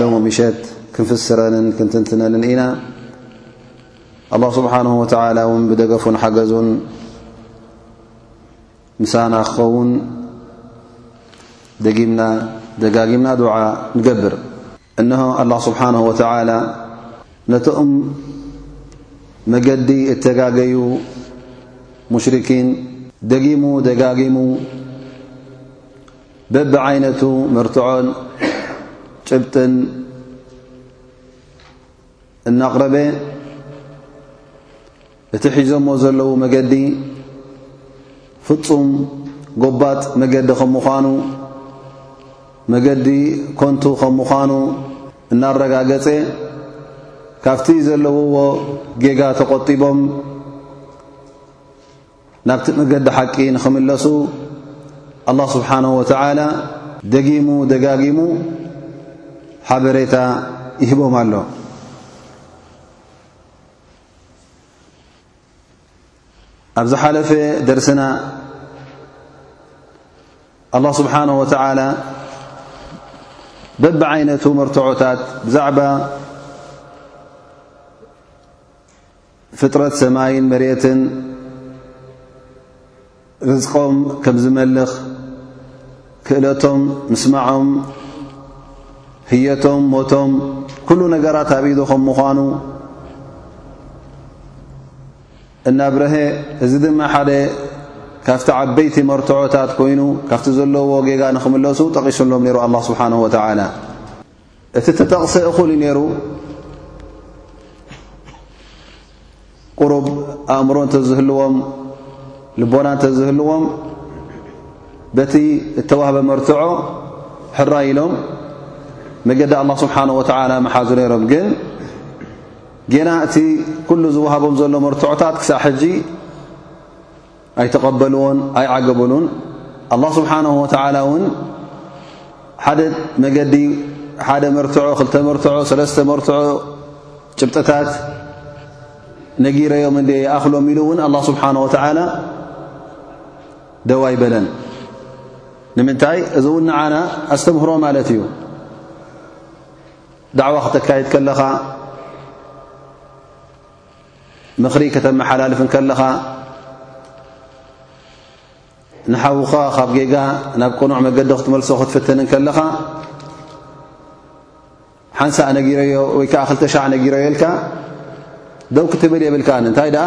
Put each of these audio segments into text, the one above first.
ሎሚ ምሸት ክንፍስረንን ክንትንትነንን ኢና ኣላህ ስብሓንሁ ወተዓላ እውን ብደገፉን ሓገዙን ምሳና ክኸውን ደጊምና ደጋጊምና ዱዓ ንገብር እነሆ ኣላህ ስብሓንሁ ወተዓላ ነቶም መገዲ እተጋገዩ ሙሽርኪን ደጊሙ ደጋጊሙ በብዓይነቱ መርትዖን ጭብጥን እናቕረበ እቲ ሒዞሞ ዘለዉ መገዲ ፍጹም ጎባጥ መገዲ ከም ምዃኑ መገዲ ኮንቱ ከም ምዃኑ እናረጋገጸ ካብቲ ዘለውዎ ጌጋ ተቖጢቦም ናብቲ መገዲ ሓቂ ንኽምለሱ ኣላህ ስብሓንሁ ወተዓላ ደጊሙ ደጋጊሙ ሓበሬታ ይህቦም ኣሎ ኣብ ዝሓለፈ ደርስና ኣላህ ስብሓንሁ ወተዓላ በብ ዓይነቱ መርትዖታት ብዛዕባ ፍጥረት ሰማይን መሬትን ርዝቆም ከም ዝመልኽ ክእለቶም ምስማዖም ህየቶም ሞቶም ኩሉ ነገራት ኣብ ኢዱ ከም ምዃኑ እናብረሀ እዚ ድማ ሓደ ካብቲ ዓበይቲ መርትዖታት ኮይኑ ካብቲ ዘለዎ ጌጋ ንክምለሱ ጠቒሱሎም ነሩ ኣላ ስብሓን ወተዓላ እቲ ተጠቕሰ እኹል እዩ ነይሩ ቁሩብ ኣእምሮ እንተ ዝህልዎም ልቦና እንተ ዝህልዎም በቲ እተዋህበ መርትዖ ሕራይ ኢሎም መገዲ ኣላ ስብሓን ወተዓላ መሓዙ ነይሮም ግን ጌና እቲ ኩሉ ዝውሃቦም ዘሎ መርትዖታት ክሳዕ ሕጂ ኣይተቐበልዎን ኣይዓገበሉን ኣላ ስብሓንሁ ወተዓላ እውን ሓደ መገዲ ሓደ መርትዖ ክልተ መርትዖ ሰለስተ መርትዖ ጭብጥታት ነጊረዮም እንደ ይኣኽሎም ኢሉ እውን ኣላ ስብሓን ወተዓላ ደው ኣይበለን ንምንታይ እዚ እውን ንዓና ኣስተምህሮ ማለት እዩ ዳዕዋ ክተካይድ ከለኻ ምኽሪ ከተመሓላልፍ እንከለኻ ንሓውኻ ካብ ጌጋ ናብ ቅኑዕ መገዲ ክትመልሶ ክትፍትን እንከለኻ ሓንሳእ ነጊረዮ ወይ ከዓ ክልተ ሻዕ ነጊረዮ ኢልካ ደው ክትብል የብልካ እንታይ ደኣ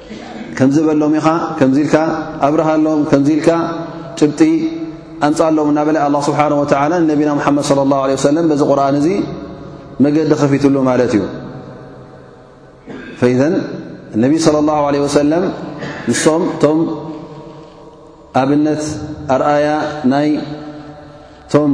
ከምዚ በሎም ኢኻ ከምዚ ኢልካ ኣብርሃሎም ከምዚ ኢልካ ጭብጢ ኣምጻሎም እናበለ ኣላ ስብሓን ወተዓላ ንነቢና ሙሓመድ ስለ ላሁ ለ ወሰለም በዚ ቁርን እዚ መገዲ ኸፊትሉ ማለት እዩ ፈኢዘን እነቢ ስለ ላሁ ለ ወሰለም ንሶም እቶም ኣብነት ኣርኣያ ናይ እቶም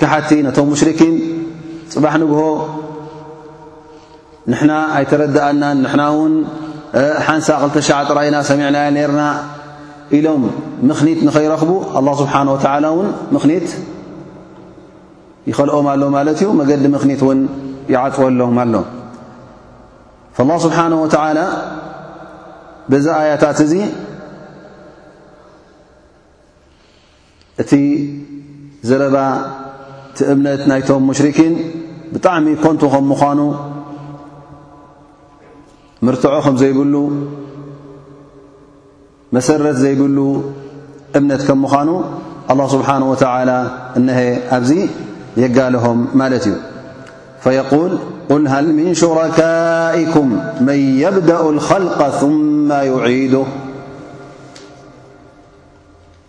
ከሓድቲ ነቶም ሙሽርኪን ጽባሕ ንግሆ ንሕና ኣይተረድኣናን ንሕና ውን ሓንሳ ክልተሸዓ ጥራይና ሰሚዕናያ ነርና ኢሎም ምኽኒት ንኸይረኽቡ ኣላ ስብሓን ወተዓላ እውን ምኽኒት ይኸልኦም ኣሎ ማለት እዩ መገዲ ምኽኒት እውን ይዓፅወሎም ኣሎ ላ ስብሓን ወተዓላ በዚ ኣያታት እዚ እቲ ዘረባ እቲ እምነት ናይቶም ሙሽሪኪን ብጣዕሚ ኮንቱ ከም ምዃኑ ምርትዖ ከም ዘይብሉ መሰረት ዘይብሉ እምነት ከም ምዃኑ ኣላ ስብሓን ወተዓላ እነሀ ኣብዚ የጋልሆም ማለት እዩ ፈየቁል ቁል ሃል ምን ሹረካኢኩም መን የብደኡ ልከልቀ ثማ ዩዒዱ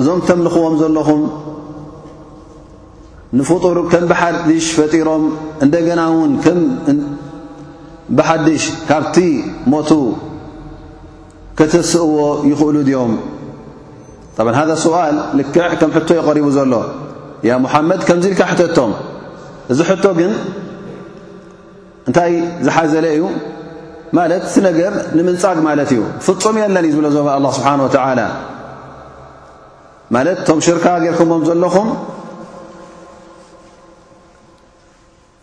እዞም ተምልኽዎም ዘለኹም ንፍጡር ከም ብሓድሽ ፈጢሮም እንደገና እውን ከም ብሓድሽ ካብቲ ሞቱ ከተስእዎ ይኽእሉ ድዮም ብ ሃ ስዋል ልክዕ ከም ሕቶ ዩ ቐሪቡ ዘሎ ያ ሙሓመድ ከምዚ ኢልካ ሕተቶም እዚ ሕቶ ግን እንታይ ዝሓዘለ እዩ ማለት እቲ ነገር ንምንጻግ ማለት እዩ ፍጹም የለን እዩ ዝብሎ ዞባ ኣላ ስብሓን ወተላ ማለት እቶም ሽርካ ጌርኩሞም ዘለኹም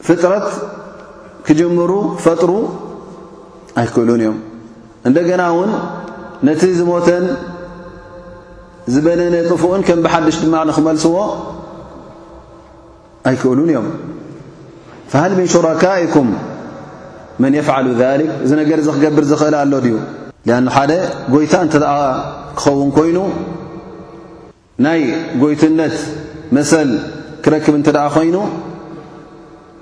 ፍጥረት ክጅምሩ ክፈጥሩ ኣይክእሉን እዮም እንደገና እውን ነቲ ዝሞተን ዝበነነ ጥፉእን ከም ብሓድሽ ድማ ንክመልስዎ ኣይክእሉን እዮም فሃል ምን ሹረካኩም መን የፍዓሉ ذሊክ እዚ ነገር እዚ ክገብር ዝኽእል ኣሎ ድዩ ሊኣኑ ሓደ ጎይታ እንተ ክኸውን ኮይኑ ናይ ጎይትነት መሰል ክረክብ እንተ ደኣ ኮይኑ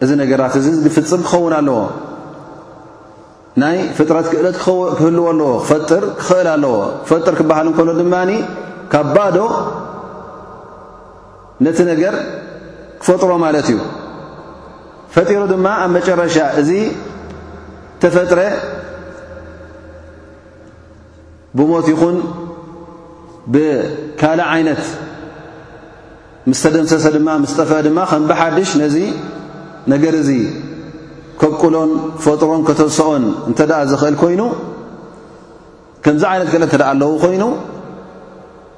እዚ ነገራት እዚ ዝፍጽም ክኸውን ኣለዎ ናይ ፍጥረት ክእለት ክህልዎ ኣለዎ፣ ክፈጥር ክኽእል ኣለዎ። ክፈጥር ክበሃል እንከሎ ድማ ካብ ባዶ ነቲ ነገር ክፈጥሮ ማለት እዩ። ፈጢሩ ድማ ኣብ መጨረሻ እዚ ተፈጥረ ብሞት ይኹን ብካልእ ዓይነት ምስ ተደምሰሰ ድማ ምስ ጠፍአ ድማ ከም ብሓድሽ ነዚ ነገር እዚ ከብቁሎን ክፈጥሮን ከተንስኦን እንተ ዝኽእል ኮይኑ ከምዚ ዓይነት ክእለት እተ ኣለዉ ኮይኑ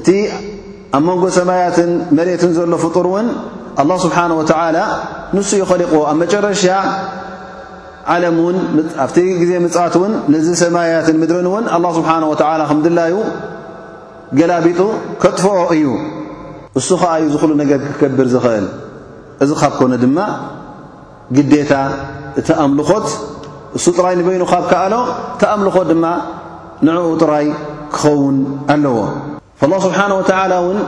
እቲ ኣብ መንጎ ሰማያትን መሬትን ዘሎ ፍጡር እውን ኣላ ስብሓን ወተዓላ ንሱ እዩ ኸሊቕዎ ኣብ መጨረሻ ዓለም እውን ኣብቲ ግዜ ምጽት እውን ነዚ ሰማያትን ምድርን እውን ኣላ ስብሓን ወተዓላ ከም ድላዩ ገላቢጡ ከጥፍኦ እዩ እሱ ኸዓ እዩ ዝኽሉ ነገር ክከብር ዝኽእል እዚ ካብ ኮነ ድማ ግዴታ እቲ ኣምልኾት እሱ ጥራይ ንበይኑ ካብ ከኣሎ እቲ ኣምልኾት ድማ ንዕኡ ጥራይ ክኸውን ኣለዎ ፈላህ ስብሓን ወተዓላ እውን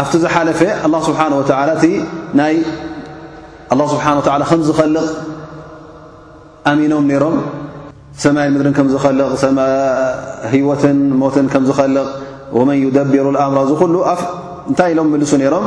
ኣብቲ ዝሓለፈ ኣላ ስብሓን ወተዓላ እቲ ናይ ኣላ ስብሓን ወተዓላ ከም ዝኸልቕ ኣሚኖም ነይሮም ሰማይ ምድርን ከም ዝኸልቕ ህይወትን ሞትን ከም ዝኸልቕ ወመን ዩደቢሩ ልኣምራ ዝኹሉ እንታይ ኢሎም ምልሱ ነይሮም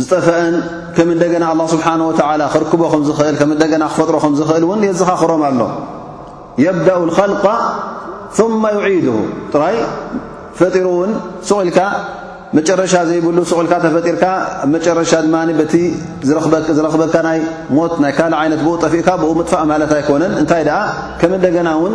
ዝጠፈኣን ከም እንደገና ኣላ ስብሓን ወተዓላ ክርክቦ ከም ዝኽእል ከም እንደገና ክፈጥሮ ከም ዝኽእል እውን የዘኻኽሮም ኣሎ የብዳኡ ልኸልቃ ثመ ዩዒድ ጥራይ ፈጢሩ እውን ስቑኢልካ መጨረሻ ዘይብሉ ስቑኢልካ ተፈጢርካ ብ መጨረሻ ድማ በቲ ዝረኽበካ ናይ ሞት ናይ ካልእ ዓይነት ብኡ ጠፊእካ ብኡ ምጥፋእ ማለት ኣይኮነን እንታይ ደኣ ከም እንደገና እውን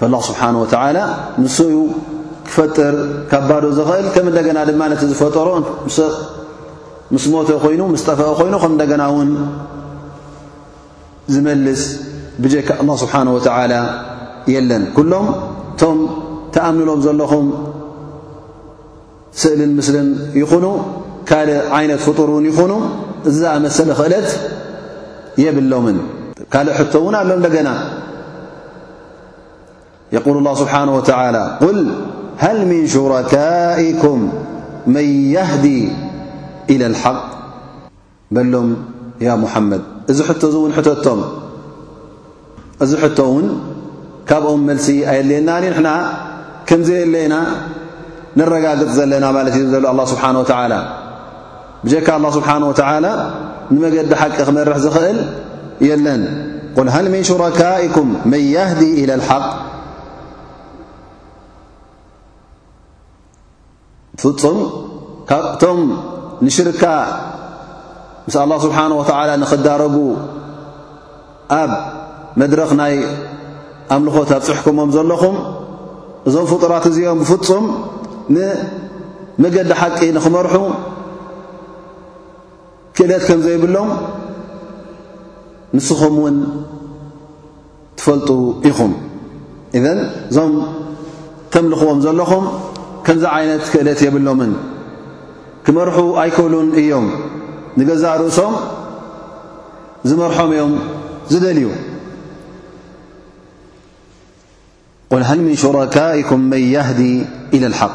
ፈላኽ ስብሓን ወተዓላ ንሱ እዩ ክፈጥር ካብ ባዶ ዝኽእል ከም እንደገና ድማ ነቲ ዝፈጠሮ ምስ ሞተ ኮይኑ ምስ ጠፈአ ኮይኑ ከም እንደገና እውን ዝመልስ ብጀካ ኣላ ስብሓን ወተዓላ የለን ኩሎም እቶም ተኣምንሎም ዘለኹም ስእልን ምስልን ይኹኑ ካልእ ዓይነት ፍጡር እውን ይኹኑ እዚ ዝኣመሰለ ክእለት የብሎምን። ካልእ ሕቶ እውን ኣሎ እንደገና የቁል ላሁ ስብሓነሁ ወተዓላ ቁል ሀል ሚን ሹረካኢኩም መን የህዲ ኢለ ልሓቅ በሎም ያ ሙሓመድ እዚ ሕቶ እዚ እውን ሕተቶም እዚ ሕቶ እውን ካብኦም መልሲ ኣየድልየና ንሕና ከምዘየለ ኢና ንረጋግፅ ዘለና ማለት እዩ ዘሎ ኣላ ስብሓን ወተዓላ ብጀካ ኣላ ስብሓን ወተዓላ ንመገዲ ሓቂ ክመርሕ ዝኽእል የለን ቁል ሃል ምን ሹረካኢኩም መን ያህዲ ኢላ ልሓቅ ፍጹም ካብቶም ንሽርካ ምስ ኣላ ስብሓን ወተዓላ ንኽዳረጉ ኣብ መድረኽ ናይ ኣምልኾት ኣብጽሕኩሞም ዘለኹም እዞም ፍጡራት እዚኦም ብፍጹም ንመገዲ ሓቂ ንኽመርሑ ክእለት ከም ዘይብሎም ንስኹም እውን ትፈልጡ ኢኹም ኢዘን እዞም ተምልኽዎም ዘለኹም ከምዚ ዓይነት ክእለት የብሎምን ክመርሑ ኣይክእሉን እዮም ንገዛእ ርእሶም ዝመርሖም እዮም ዝደልዩ ቁል ሃል ምን ሹረካኩም መን የህዲ ኢለ ሓቅ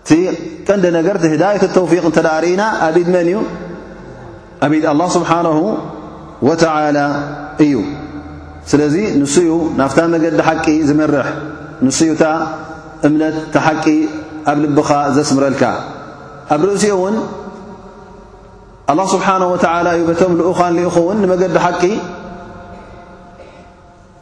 እቲ ቀንዲ ነገር እቲ ህዳየት ተውፊቅ እንተ ርእና ኣብ ኢድ መን እዩ ኣብ ኢድ ኣላ ስብሓንሁ ወተላ እዩ ስለዚ ንሱዩ ናፍታ መገዲ ሓቂ ዝመርሕ ንሱዩ እታ እምነት እታ ሓቂ ኣብ ልብኻ ዘስምረልካ ኣብ ርእሲኡ እውን ኣላ ስብሓን ወተላ እዩ በቶም ልኡኻን ልኢኹ እውን ንመገዲ ሓቂ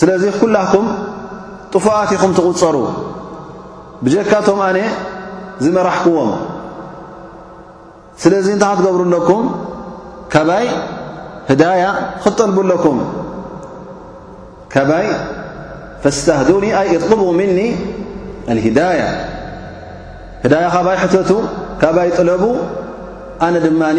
ስለዚ ኩላትኩም ጥፉኣት ኢኹም ትቝጸሩ ብጀካ ቶም ኣነ ዝመራሕክዎም ስለዚ እንታይ ክትገብሩ ኣለኩም ካባይ ህዳያ ክትጠልቡ ኣለኩም ካባይ ፈስተህዱኒ ኣይ እጥልቡ ምኒ ኣልሂዳያ ህዳያ ካባይ ሕተቱ ካባይ ጥለቡ ኣነ ድማኒ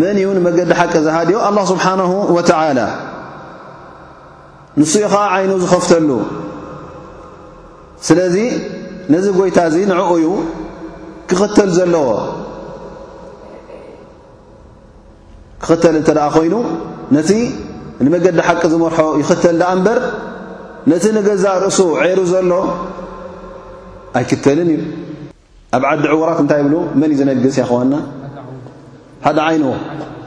መን እዩ ንመገዲ ሓቂ ዝሃድዮ? ኣላህ ስብሓነሁ ወተዓላ ንሱ እዩ ኸዓ ዓይኑ ዝኸፍተሉ። ስለዚ ነዚ ጐይታ እዚ ንዕኡ እዩ ክኽተል ዘለዎ። ክኽተል እንተ ደኣ ዀይኑ ነቲ ንመገዲ ሓቂ ዝመርሖ ይኽተል ደኣ እምበር ነቲ ንገዛእ ርእሱ ዔሩ ዘሎ ኣይክተልን እዩ። ኣብ ዓዲ ዕውራት እንታይ ይብሉ መን እዩ ዝነግስ ያኸዋና ሓደ ዓይንዎ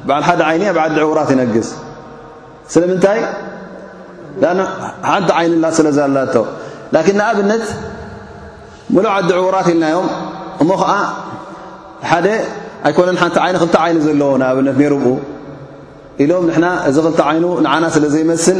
በዓል ሓደ ዓይኒ ኣብ ዓዲ ዕውራት ይነግስ ስለምንታይ ኣ ሓንቲ ዓይንላ ስለ ዘላቶ ላኪን ንኣብነት ምሉእ ዓዲ ዕውራት ኢልናዮም እሞ ኸዓ ሓደ ኣይኮነን ሓንቲ ዓይኒ ክልተ ዓይኒ ዘለዎ ንኣብነት ነይሩብኡ ኢሎም ንሕና እዚ ክልተ ዓይኑ ንዓና ስለ ዘይመስል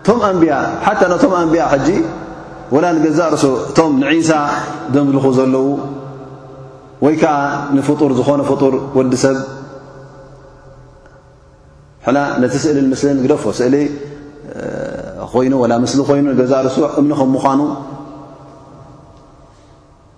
እቶም ኣንብያ ሓታ ነቶም ኣንብያ ሕጂ ወላ ንገዛእ ርእሱ እቶም ንዒሳ ዘምልኹ ዘለዉ ወይ ከዓ ንፍጡር ዝኾነ ፍጡር ወዲ ሰብ ሕና ነቲ ስእሊ ንምስሊ ንግደፎ ስእሊ ኮይኑ ወላ ምስሊ ኮይኑ ንገዛእ ርእሱ እምኒ ከም ምዃኑ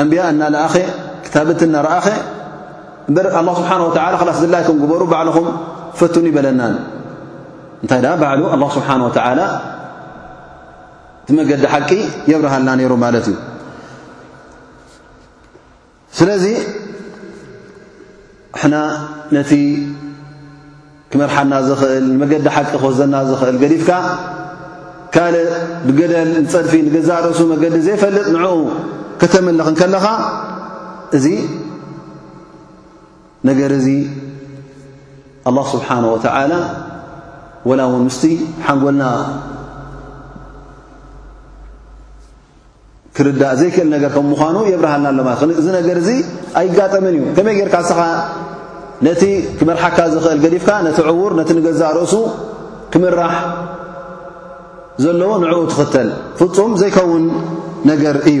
ኣንብያ እናለኣኸ ክታብት እናረኣኸ እበር ኣላ ስብሓን ወተላ ክላስ ዝላይኩም ግበሩ ባዕልኹም ፈትኑ ይበለናን እንታይ ደኣ ባዕሉ ኣላ ስብሓን ወተላ እቲ መገዲ ሓቂ የብርሃልና ነይሩ ማለት እዩ ስለዚ ንሕና ነቲ ክመርሓና ዝኽእል፣ ንመገዲ ሓቂ ክወስደና ዝኽእል ገዲፍካ ካልእ ብገደል ንጸድፊ ንገዛእ ርእሱ መገዲ ዘይፈልጥ ንዕኡ ከተምልኽ እንከለኻ እዚ ነገር እዚ ኣላህ ስብሓን ወተዓላ ወላ እውን ምስቲ ሓንጎልና ክርዳእ ዘይክእል ነገር ከም ምዃኑ የብርሃልና ኣሎ ማለት እዚ ነገር እዚ ኣይጋጠምን እዩ ከመይ ጌርካ እስኻ ነቲ ክመርሓካ ዝኽእል ገዲፍካ ነቲ ዕዉር ነቲ ንገዛእ ርእሱ ክምራሕ ዘለዎ ንዕኡ ትኽተል ፍጹም ዘይከውን ነገር እዩ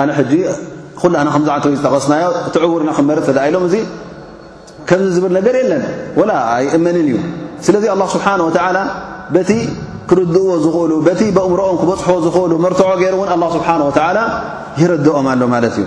ኣነ ሕጂ ኩላና ከምዚ ዓንተወይ ዝጠቐስናዮ እቲ ዕዉር ኢና ክንመርጽ ተድኣ ኢሎም እዚ ከምዚ ዝብል ነገር የለን ወላ ኣይእመንን እዩ ስለዚ ኣላ ስብሓን ወተዓላ በቲ ክርድእዎ ዝኽእሉ በቲ በእምሮኦም ክበጽሖ ዝኽእሉ መርትዖ ገይሩ እውን ኣላ ስብሓን ወተዓላ ይረድኦም ኣሎ ማለት እዩ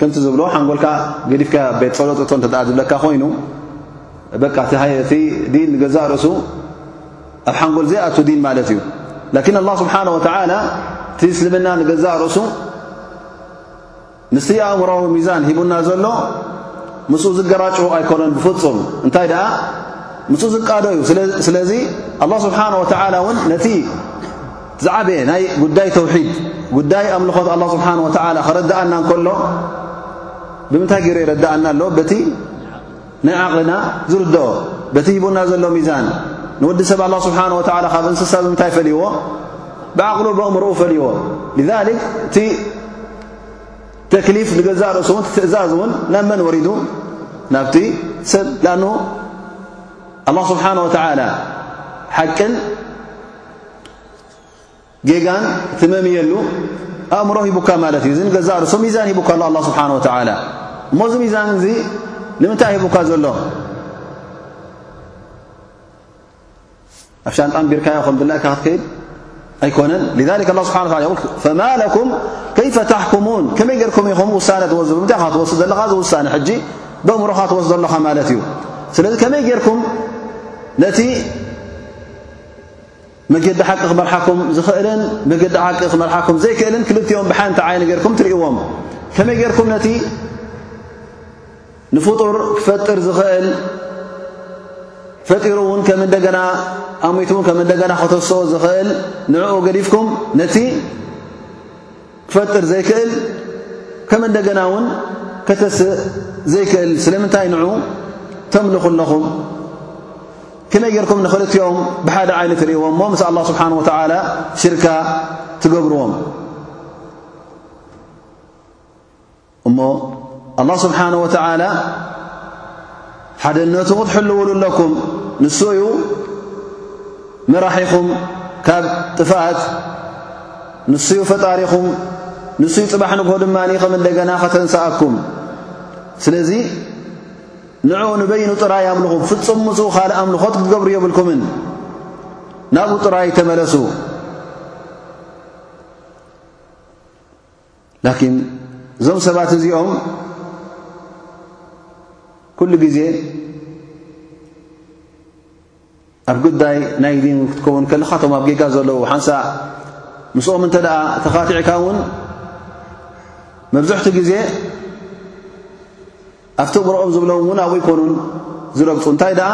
ከምቲ ዝብሎ ሓንጎልካ ገዲፍካዮ ኣብ ቤት ጸሎት እቶ እንተ ዝብለካ ኮይኑ በቃ እቲ ዲን ንገዛእ ርእሱ ኣብ ሓንጎል ዘይኣቱ ዲን ማለት እዩ ላኪን ኣላ ስብሓን ወተዓላ እቲ እስልምና ንገዛእ ርእሱ ምስቲ ኣእምሮዊ ሚዛን ሂቡና ዘሎ ምስኡ ዝገራጩ ኣይኮነን ብፍጹም እንታይ ደኣ ምስኡ ዝቃዶ እዩ ስለዚ ኣላ ስብሓን ወተዓላ እውን ነቲ ዝዓበየ ናይ ጉዳይ ተውሒድ ጉዳይ ኣምልኾት ኣላ ስብሓን ወተዓላ ክረዳኣና እንከሎ ብምንታይ ገይሩ ይረዳኣና ኣሎ በቲ ናይ ዓቕልና ዝርድኦ በቲ ሂቡና ዘሎ ሚዛን ንወዲ ሰብ ኣላ ስብሓን ወተዓላ ካብ እንስሳ ብምንታይ ፈልይዎ ብዓቕሉ ብእምርኡ ፈልይዎ ልዛሊክ እቲ ተክሊፍ ንገዛእ ርእሱ እውን ትእዛዝ እውን ናብ መን ወሪዱ ናብቲ ሰብ ኣ ኣላ ስብሓን ወተዓላ ሓቅን ጌጋን ትመምየሉ ኣእምሮ ሂቡካ ማለት እዩ እ ገዛ ርእሱ ሚዛን ሂቡካ ኣሎ ኣላ ስብሓን ወተዓላ እሞ እዚ ሚዛን እዚ ንምንታይ ሂቡካ ዘሎ ኣብ ሻንጣ ቢርካዮ ከም ድላይካ ክትከይድ ኣይኮነን ላ ስብሓ ፈማ ለኩም ከይፈ ታሕኩሙን ከመይ ጌርኩም ኢኹም ውሳነ ትወስ ምንታይ ካ ትወስድ ዘለኻ እዚ ውሳነ ሕጂ ብእምሮኻ ትወስ ዘለኻ ማለት እዩ ስለዚ ከመይ ጌርኩም ነቲ መገዲ ሓቂ ክመርሓኩም ዝኽእልን መገዲ ሓቂ ክመርሓኩም ዘይክእልን ክልቲኦም ብሓንቲ ዓይኒ ጌርኩም ትርእዎም ከመይ ጌርኩም ነቲ ንፍጡር ክፈጥር ዝኽእል ፈጢሩ እውን ከም እንደገና ኣሚቱ እውን ከም እንደገና ከተስኦ ዝኽእል ንዕኡ ገዲፍኩም ነቲ ክፈጥር ዘይክእል ከም እንደገና ውን ከተስእ ዘይክእል ስለምንታይ ንዑ ተምልኹ ኣለኹም ከመይ ጌርኩም ንኽልቲኦም ብሓደ ዓይነት ትርእዎም እሞ ምስ ኣላ ስብሓን ወተዓላ ሽርካ ትገብርዎም እሞ ኣላህ ስብሓን ወተዓላ ሓደነቱ ክትሕልውሉ ኣለኩም ንሱ እዩ መራሒኹም ካብ ጥፍኣት ንሱ እዩ ፈጣሪኹም ንሱ ዩ ፅባሕ ንግሆ ድማ ከም እንደገና ከተንስኣኩም ስለዚ ንዑ ንበይኑ ጥራይ ኣምልኹ ፍፁም ምስ ካልእ ኣምልኾት ክትገብሩ የብልኩምን ናብኡ ጥራይ ተመለሱ ላኪን እዞም ሰባት እዚኦም ኩሉ ግዜ ኣብ ጉዳይ ናይ ዲን ክትከውን ከለካ ቶም ኣብ ጌጋ ዘለዉ ሓንሳ ምስኦም እንተ ደኣ ተኻቲዕካ እውን መብዝሕቲ ግዜ ኣብቲ እግሮኦም ዝብሎም እውን ኣብኡ ኣይኮኑን ዝረግፁ እንታይ ደኣ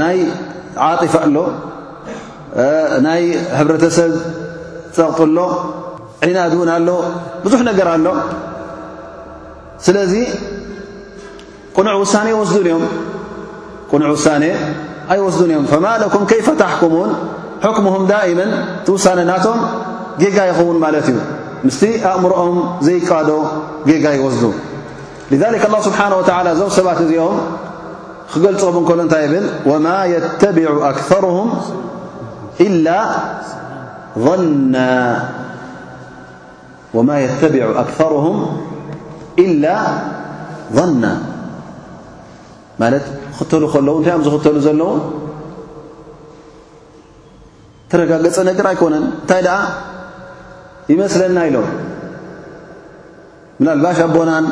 ናይ ዓጢፋ ኣሎ ናይ ሕብረተሰብ ፀቕጡ ኣሎ ዒናድ እውን ኣሎ ብዙሕ ነገር ኣሎ ስለዚ ቁኑዕ ውሳኔ ይወስዱን እዮም ቅኑዕ ውሳነ ኣይወስዱን እዮም ፈማ ለኩም ከይፈ ታሕኩሙን ሕክሙም ዳእመን እቲ ውሳነ ናቶም ጌጋ ይኸውን ማለት እዩ ምስቲ ኣእምሮኦም ዘይቃዶ ጌጋ ይወስዱ ذ ላ ስብሓን ወላ እዞም ሰባት እዚኦም ክገልፆም እንከሎ እንታይ ይብል ወማ የተቢዑ ኣክርም ኢላ ና ማለት ክኽተሉ ከለዉ እንታይ እዮም ዝኽተሉ ዘለዉ ተረጋገፀ ነገር ኣይኮነን እንታይ ደኣ ይመስለና ኢሎም ምናልባሽ ኣቦናን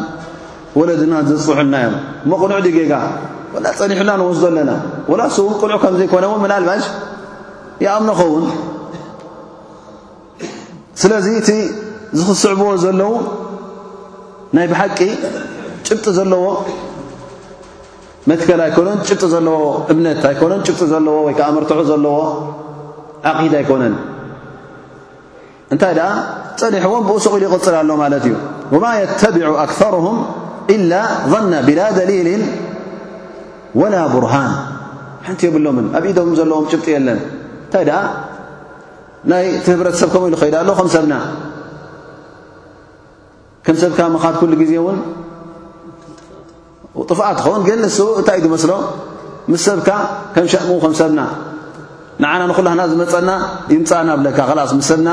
ወለድናን ዘፅንሑልና እዮም እሞ ቅኑዕ ዲ ጌጋ ወላ ፀኒሑና ንወስዶ ኣለና ወላ እሱ እውን ቅኑዕ ከም ዘይኮነ እውን ምናልባሽ ይኣምኖ ኸውን ስለዚ እቲ ዝኽስዕብዎ ዘለዉ ናይ ብሓቂ ጭብጢ ዘለዎ መትከል ኣይኮነን፣ ጭብጢ ዘለዎ እምነት ኣይኮነን፣ ጭብጢ ዘለዎ ወይ ከዓ መርትዖ ዘለዎ ዓቂድ ኣይኮነን። እንታይ ደኣ ጸኒሕዎም ብኡ ሱቕ ኢሉ ይቕጽል ኣሎ ማለት እዩ። ወማ የተቢዑ ኣክثርሁም ኢላ ظና ብላ ደሊልን ወላ ቡርሃን ሓንቲ የብሎምን ኣብ ኢዶም ዘለዎም ጭብጢ የለን እንታይ ደኣ ናይ እቲ ህብረተሰብ ከምኡ ኢሉ ከይዳ ኣሎ ከም ሰብና ከም ሰብካ ምኻት ኩሉ ግዜ እውን ጥፍኣት ትኸውን ግን ንሱ እንታይ እዩ ዝመስሎ ምስ ሰብካ ከም ሸእሙ ከም ሰብና ንዓና ንኩላህና ዝመፀና ይምፃእና ብለካ ላስ ምስ ሰብና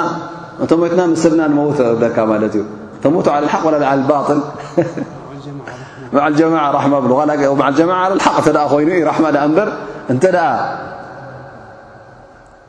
እቶ ሞትና ምስ ሰብና ንመውት ብለካ ማለት እዩ ተሞቱ ዓል ሓቅ ወላ ዓል ባጥል መዓል ጀማዓ ራሕማ ብሉ ላ መዓል ጀማዓ ዓል ሓቅ እተ ኮይኑ እዩ ራሕማ ዳኣ እምበር እንተ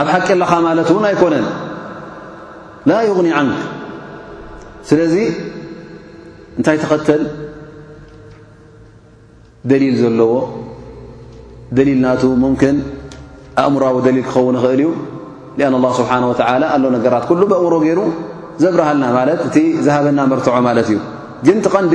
ኣብ ሓቂ ኣለኻ ማለት እውን ኣይኮነን ላ ይغኒ ዓንክ ስለዚ እንታይ ተኸተል ደሊል ዘለዎ ደሊል ናቱ ሙምክን ኣእምራዊ ደሊል ክኸውን ይኽእል እዩ ኣን ላ ስብሓን ወተላ ኣሎ ነገራት ኩሉ ብእምሮ ገይሩ ዘብርሃልና ማለት እቲ ዝሃበና መርትዖ ማለት እዩ ግን ትቐንዲ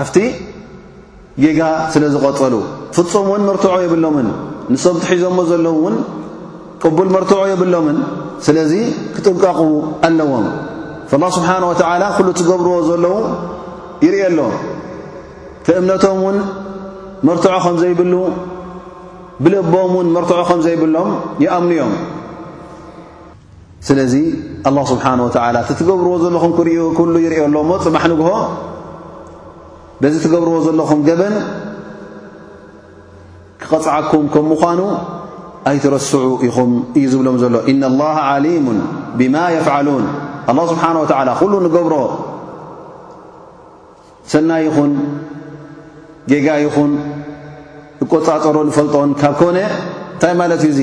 ኣብቲ ጌጋ ስለ ዝቐጸሉ ፍጹም እውን መርትዖ የብሎምን። ንሶም ትሒዞሞ ዘለዉ እውን ቅቡል መርትዖ የብሎምን። ስለዚ ክጥንቀቑ ኣለዎም። ኣላ ስብሓን ወተዓላ ኩሉ እትገብርዎ ዘለዉ ይርኢ ኣሎ። ትእምነቶም እውን መርትዖ ከም ዘይብሉ ብልቦም እውን መርትዖ ከም ዘይብሎም ይኣምኑ እዮም። ስለዚ ኣላህ ስብሓን ወተዓላ እቲ ትገብርዎ ዘለኹም ኩሉ ይርዮ ኣሎ እሞ ፅባሕ ንግሆ በዚ ትገብርዎ ዘለኹም ገበን ክቐፅዓኩም ከም ምዃኑ ኣይትረስዑ ኢኹም እዩ ዝብሎም ዘሎ ኢነ ላሃ ዓሊሙን ብማ የፍዓሉን ኣላ ስብሓን ወተዓላ ኩሉ ንገብሮ ሰናይ ይኹን ጌጋ ይኹን እቆጻጸሮ ንፈልጦን ካብ ኮነ እንታይ ማለት እዩ እዙ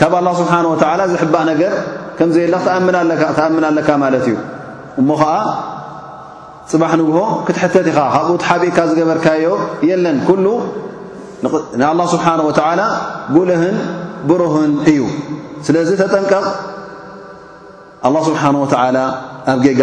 ካብ ኣላ ስብሓን ወተዓላ ዝሕባእ ነገር ከም ዘየላ ክትኣምን ኣለካ ማለት እዩ እሞ ኸዓ ፅባሕ ንግሆ ክትሕተት ኢኻ ካብኡ ትሓቢእካ ዝገበርካዮ የለን ኩሉ ንኣላ ስብሓን ወተዓላ ጉልህን ብሩህን እዩ ስለዚ ተጠንቀቕ ኣላ ስብሓን ወተዓላ ኣብ ጌጋ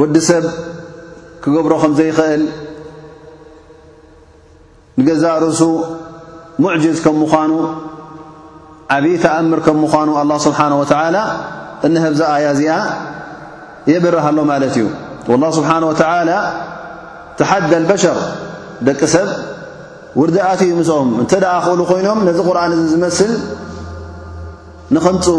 ወዲ ሰብ ክገብሮ ከም ዘይኽእል ንገዛእ ርእሱ ሙዕጅዝ ከም ምዃኑ ዓብዪ ተኣምር ከም ምዃኑ ኣላ ስብሓን ወተዓላ እንሀብዛ ኣያ እዚኣ የብርህ ኣሎ ማለት እዩ ወላ ስብሓን ወተዓላ ተሓደ ልበሸር ደቂ ሰብ ውርድኣት እዩ ምስኦም እንተ ደኣ ክእሉ ኮይኖም ነዚ ቁርኣን እዚ ዝመስል ንኸምፅኡ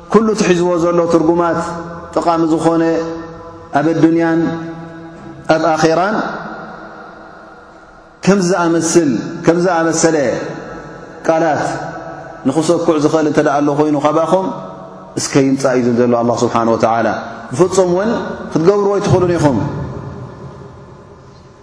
ኩሉ እቲ ሒዝዎ ዘሎ ትርጉማት ጠቓሚ ዝኾነ ኣብ ኣዱንያን ኣብ ኣኼራን ከምዝኣመሰለ ቃላት ንኽሰኩዕ ዝኽእል እንተ ኣሎ ኮይኑ ካባኹም እስከ ይምጻእ እዩ ዝብ ዘሎ ኣላ ስብሓን ወተዓላ ብፍጹም እውን ክትገብርዎ ኣይትኽእሉን ኢኹም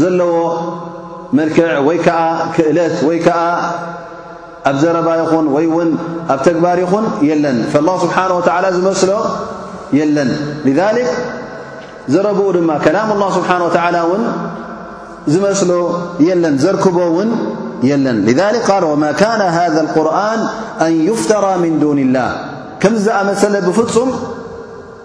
ዘለዎ መልክዕ ወይ ከኣ ክእለት ወይ ከኣ ኣብ ዘረባ ይኹን ወይ ውን ኣብ ተግባር ይኹን የለን ላه ስብሓን ወተላ ዝመስሎ የለን ሊክ ዘረብኡ ድማ ከላም ላ ስብሓን ወተላ እውን ዝመስሎ የለን ዘርክቦ ውን የለን ذ ቃል ወማ ካነ ሃذ ቁርን ኣን ይፍተራ ምን ዱን ላህ ከምዚ ዝኣመሰለ ብፍጹም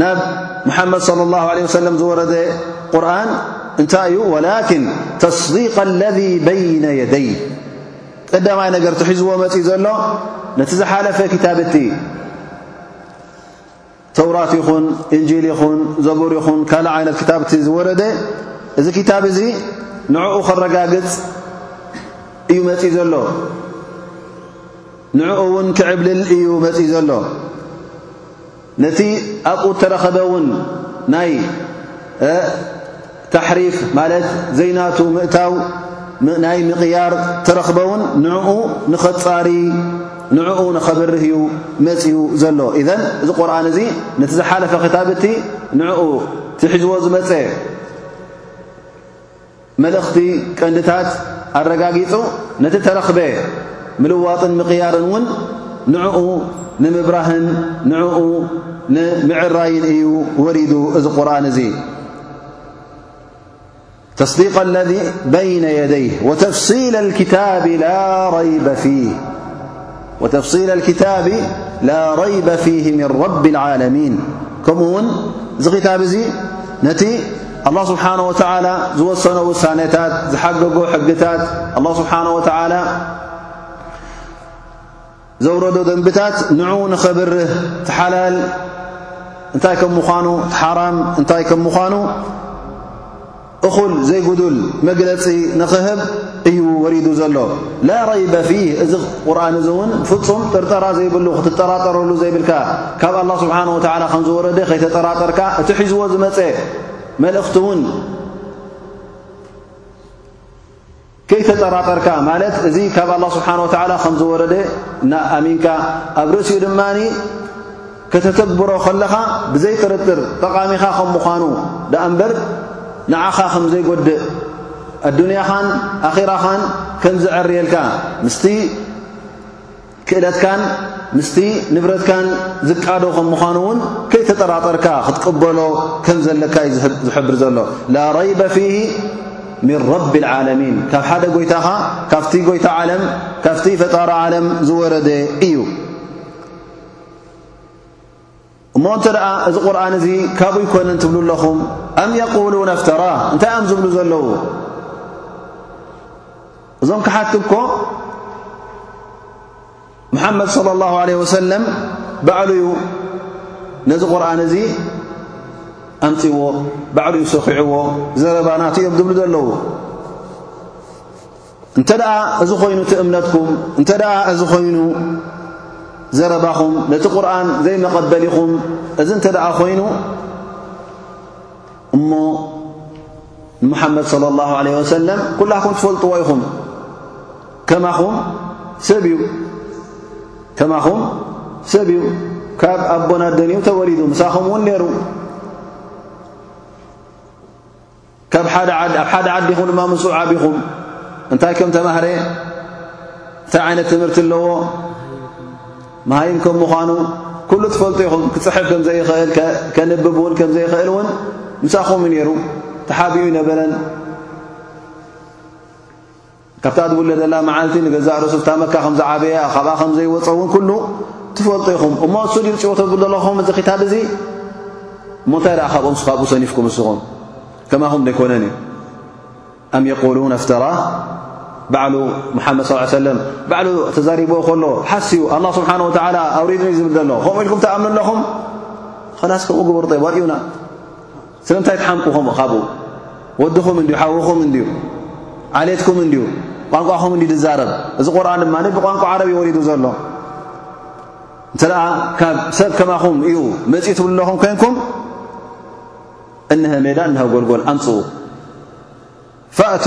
ናብ ሙሓመድ صለ ላሁ ለ ወሰለም ዝወረደ ቁርን እንታይ እዩ ወላኪን ተስዲቀ ለذ በይነ የደይ ቀዳማይ ነገር ትሒዝዎ መፅእ ዘሎ ነቲ ዝሓለፈ ክታብቲ ተውራት ይኹን እንጂል ይኹን ዘቡር ይኹን ካልእ ዓይነት ክታብቲ ዝወረደ እዚ ክታብ እዚ ንዕኡ ከረጋግፅ እዩ መፅእ ዘሎ ንዕኡ እውን ክዕብልል እዩ መፅእ ዘሎ ነቲ ኣብኡ እተረኸበ ውን ናይ ታሕሪፍ ማለት ዘይናቱ ምእታው ናይ ምቕያር ተረኽበ ውን ንኡ ንኸጻሪ ንኡ ንኸብርህ እዩ መጺኡ ዘሎ ኢዘ እዚ ቁርን እዚ ነቲ ዝሓለፈ ክታብቲ ንኡ ትሒዝዎ ዝመጸ መልእኽቲ ቀንድታት ኣረጋጊጹ፣ ነቲ እተረኽበ ምልዋጥን ምቕያርን እውን ንዕኡ ንምብራህን ንዕኡ ንምዕራይን እዩ ወሪዱ እዚ ቁርን እዚ ተስዲق ለذ በይነ የደይህ ወተፍሲል ክታብ ላ ረይበ ፊህ ወተፍሲል ኣልክታቢ ላ ረይበ ፊህ ምን ረቢ ልዓለሚን ከምኡ ውን እዚ ክታብ እዚ ነቲ ኣላ ስብሓን ወተዓላ ዝወሰኖ ውሳኔታት ዝሓገጎ ሕግታት ኣላ ስብሓን ወተዓላ ዘውረዶ ደንብታት ንዑ ንኸብርህ ትሓላል እንታይ ከም ምዃኑ ትሓራም እንታይ ከም ምዃኑ እኹል ዘይጉዱል መግለጺ ንኽህብ እዩ ወሪዱ ዘሎ ላ ረይበ ፊህ እዚ ቁርን እዚ እውን ብፍጹም ጥርጠራ ዘይብሉ ክትጠራጠረሉ ዘይብልካ ካብ ኣላ ስብሓን ወተላ ከም ዝወረደ ከይተጠራጠርካ እቲ ሒዝዎ ዝመፀ መልእኽቲ እውን ከይተጠራጠርካ ማለት እዚ ካብ ኣላ ስብሓን ወተዓላ ከም ዝወረደ ኣሚንካ ኣብ ርእሲኡ ድማ ከተተግብሮ ከለኻ ብዘይ ጥርጥር ጠቓሚኻ ከም ምዃኑ ደኣ እምበር ንዓኻ ከም ዘይጐድእ ኣዱንያኻን ኣኺራኻን ከም ዝዐርየልካ ምስቲ ክእለትካን ምስቲ ንብረትካን ዝቃዶ ከም ምዃኑ እውን ከይተጠራጠርካ ክትቅበሎ ከም ዘለካ እዩ ዝሕብር ዘሎ ላ ረይበ ፊሂ ምን ረቢ ዓለሚን ካብ ሓደ ጎይታኻ ካብቲ ጎይታ ዓለም ካብቲ ፈጣሪ ዓለም ዝወረደ እዩ እሞ እንተ እዚ ቁርን እዚ ካብኡይ ኮነን ትብሉ ኣለኹም ኣም የቁሉን ኣፍተራ እንታይ እዮም ዝብሉ ዘለዉ እዞም ክሓት እኮ ሙሓመድ صለ ላሁ ለ ወሰለም ባዕሉ ዩ ነዚ ቁርን እዚ ኣምፅዎ ባዕሉ ዩ ሰኺዕዎ ዘረባናት እዮም ዝብሉ ዘለዉ እንተ ደኣ እዚ ኮይኑ እቲ እምነትኩም እንተ ደኣ እዚ ኮይኑ ዘረባኹም ነቲ ቁርኣን ዘይመቐበሊኹም እዚ እንተ ደኣ ኮይኑ እሞ ንሙሓመድ صለ ላሁ ዓለ ወሰለም ኩላኩም ትፈልጥዎ ኢኹም ከማኹም ሰብ እዩ ከማኹም ሰብ እዩ ካብ ኣቦናደን እዩ ተወሊዱ ምሳኹም እውን ነይሩ ካብ ኣብ ሓደ ዓዲ ኹም ድማ ምስ ዓቢኹም እንታይ ከም ተማህረ እንታይ ዓይነት ትምህርቲ ኣለዎ መሃይም ከም ምዃኑ ኩሉ ትፈልጡ ኢኹም ክፅሕፍ ከም ዘይኽእል ከንብብ እውን ከም ዘይኽእል እውን ምሳኹም ዩ ነይሩ ተሓቢኡ ይነበረን ካብታ ዝውለደላ መዓልቲ ንገዛእ ርእሱ እታ መካ ከም ዝዓበየ ካብኣ ከም ዘይወፀ እውን ኩሉ ትፈልጡ ኢኹም እሞ እሱ ድዩ ፅዎ ተብሉ ዘለኹም እዚ ክታብ እዚ እሞ እንታይ ደኣ ካብኦም ስካብኡ ሰኒፍኩም እስኹም ከማኹም ዘይኮነን እዩ ኣም የቁሉን ኣፍተራ ባዕሉ ሙሓመድ ስ ሰለም ባዕሉ ተዛሪቦዎ ከሎ ሓስዩ ኣላ ስብሓን ወተላ ኣውሪድኒ ዝብል ዘሎ ከምኡ ኢልኩም ተኣምኑ ኣለኹም ኸላስ ከምኡ ግበሩ ጠይብ ኣርእዩና ስለምንታይ ትሓምቁ ከምኡ ካብኡ ወድኹም እንድዩ ሓውኹም እንድዩ ዓሌትኩም እንድዩ ቋንቋኹም እንድዩ ዝዛረብ እዚ ቁርን ድማ ብቋንቋ ዓረብ እዩ ወሪዱ ዘሎ እንተ ደኣ ካብ ሰብ ከማኹም እዩ መጺኡ ትብሉ ኣለኹም ኮንኩም እንሀ ሜዳ እንሀ ጎልጎል ኣምጽኡ ፈእቱ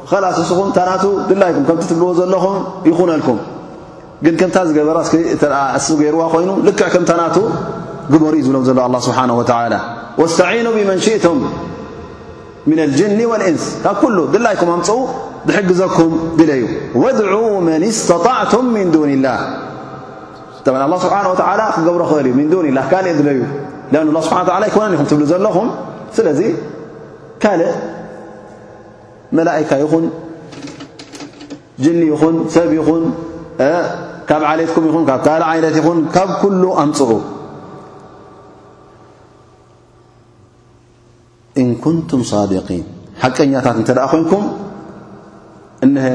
ኸላስ ንስኹም እታ ናቱ ድላይኩም ከምቲ ትብልዎ ዘለኹም ይኹነልኩም ግን ከምታ ዝገበራ እስኪ እሱ ገይርዋ ኮይኑ ልክዕ ከምታ ናቱ ግበሩ እዩ ዝብሎም ዘሎ ኣላ ስብሓን ወተላ ወስተዒኑ ብመን ሽእቱም ምን ልጅኒ ወልእንስ ካብ ኩሉ ድላይኩም ኣምፅኡ ዝሕግዘኩም ድለ እዩ ወድዑ መን ስተጣዕቱም ምን ዱን ላህ ኣላ ስብሓን ወተላ ክገብሮ ክእል እዩ ምን ዱን ላ ካልእ ድለ እዩ ኣን ላ ስብሓ ላ ኣይኮነን ኢኹም ትብሉ ዘለኹም ስለዚ ካልእ መላኢካ ይኹን ጅኒ ይኹን ሰብ ይኹን ካብ ዓሌትኩም ይኹን ካብ ካልእ ዓይነት ይኹን ካብ ኩሉ ኣምጽኡ እን ኩንቱም ሳዲቂን ሓቀኛታት እንተ ደኣ ኮንኩም እነሀ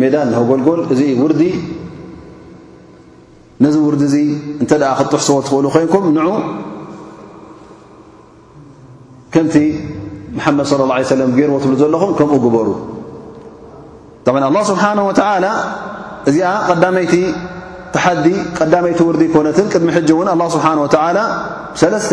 ሜዳ እነሀ ጎልጎል እዚ ውርዲ ነዚ ውርዲ እዚ እንተ ክትጥሕስዎ ትኽእሉ ኮይንኩም ንዑ ከምቲ መሓመድ صለ ه ሰለ ገይርዎ ትብሉ ዘለኹም ከምኡ ግበሩ ብ ኣላ ስብሓን ወተላ እዚኣ ቀዳመይቲ ተሓዲ ቀዳመይቲ ውርዲ ኮነትን ቅድሚ ሕጂ እውን ኣላ ስብሓን ወተላ ሰለስተ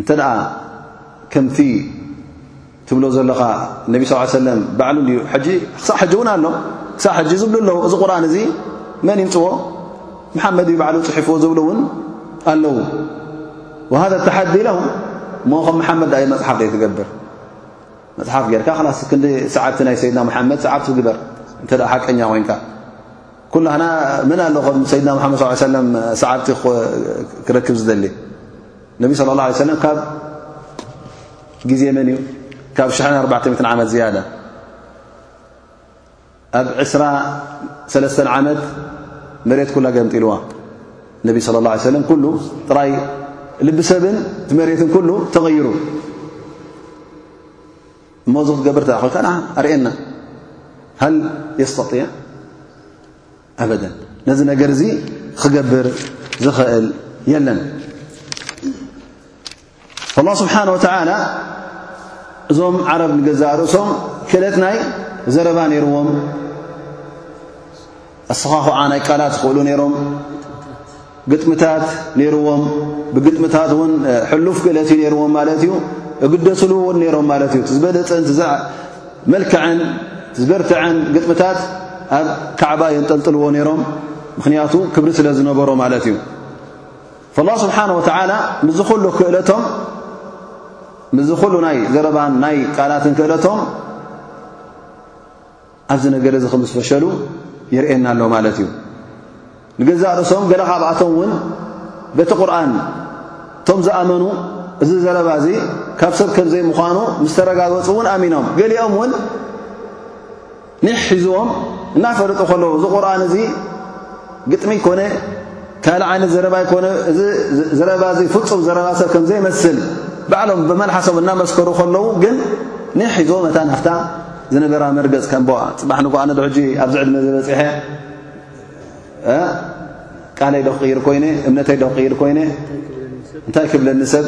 እንተ ከምቲ ትብሎ ዘለኻ ነቢ ስ ሰለም ባዕሉ ዩ ሕጂ ክሳዕ ሕጂ እውን ኣሎ ክሳዕ ሕጂ ዝብሉ ኣለዉ እዚ ቁርን እዚ መን ይምፅዎ መሓመድ ዩ ባዕሉ ፅሒፍዎ ዝብሉ እውን ኣለዉ ወሃደ ተሓዲ ለሁም እሞ ከም መሓመድ ዳእየ መፅሓፍ ዘይ ትገብር መፅሓፍ ጌርካ ክላስ ክንዲ ሰዓብቲ ናይ ሰይድና መሓመድ ሰዓብቲ ትግበር እንተ ሓቀኛ ኮይንካ ኩላና መን ኣሎ ከም ሰይድና መሓመድ ስ ሰለም ሰዓብቲ ክረክብ ዝደሊ ነቢ ስለ ላ ሰለም ካብ ግዜ መን እዩ ካብ ሽ ኣባተ ት ዓመት ዝያዳ ኣብ ዕስራ ሰለስተ ዓመት መሬት ኩላ ገምጢልዋ ነቢ ስለ ላ ሰለም ኩሉ ጥራይ ልቢ ሰብን እቲ መሬትን ኩሉ ተቐይሩ እሞ እዚ ክትገብር ተ ኮልካ ኣርእየና ሃ የስተጢዕ ኣበደን ነዚ ነገር እዚ ክገብር ዝኽእል የለን ላ ስብሓን ወተላ እዞም ዓረብ ንገዛእ ርእሶም ክእለት ናይ ዘረባ ነይርዎም ኣሰኻኹዓ ናይ ቃላት ዝኽእሉ ነይሮም ግጥምታት ነይርዎም፣ ብግጥምታት እውን ሕሉፍ ክእለት እዩ ነይርዎም ማለት እዩ፣ እግደስሉ እውን ነይሮም ማለት እዩ። እቲ ዝበለፀን መልክዐን ዝበርትዐን ግጥምታት ኣብ ካዕባ የንጠልጥልዎ ነይሮም ምኽንያቱ ክብሪ ስለ ዝነበሮ ማለት እዩ ላ ስብሓን ወተዓላ ምዝ ኹሉ ክእለቶም ምዝ ኹሉ ናይ ዘረባን ናይ ቃላትን ክእለቶም ኣብዚ ነገር እዚ ከም ዝፈሸሉ ይርእየና ኣሎ ማለት እዩ ንገዛእ ርእሶም ገለ ካብኣቶም እውን በቲ ቁርን እቶም ዝኣመኑ እዚ ዘረባ እዚ ካብ ሰብ ከም ዘይምዃኑ ምስ ተረጋገጹ እውን ኣሚኖም ገሊኦም እውን ኒሕ ሒዝዎም እናፈለጡ ከለዉ እዚ ቁርን እዚ ግጥሚ ኮነ ካልእ ዓይነት ዘረባ ኣይኮነ እዚ ዘረባ እዚ ፍጹም ዘረባ ሰብ ከም ዘይመስል ባዕሎም ብመልሓሶም እናመስከሩ ከለዉ ግን ንሒዞ መታ ናፍታ ዝነበራ መርገጽ ከምቦኣ ጽባሕ ንጎ ኣነ ሕጂ ኣብዚ ዕድመ ዝበጺሐ ቃለይ ዶ ክቕይር ኮይነ እምነተይ ዶ ክቕይር ኮይነ እንታይ ክብለኒ ሰብ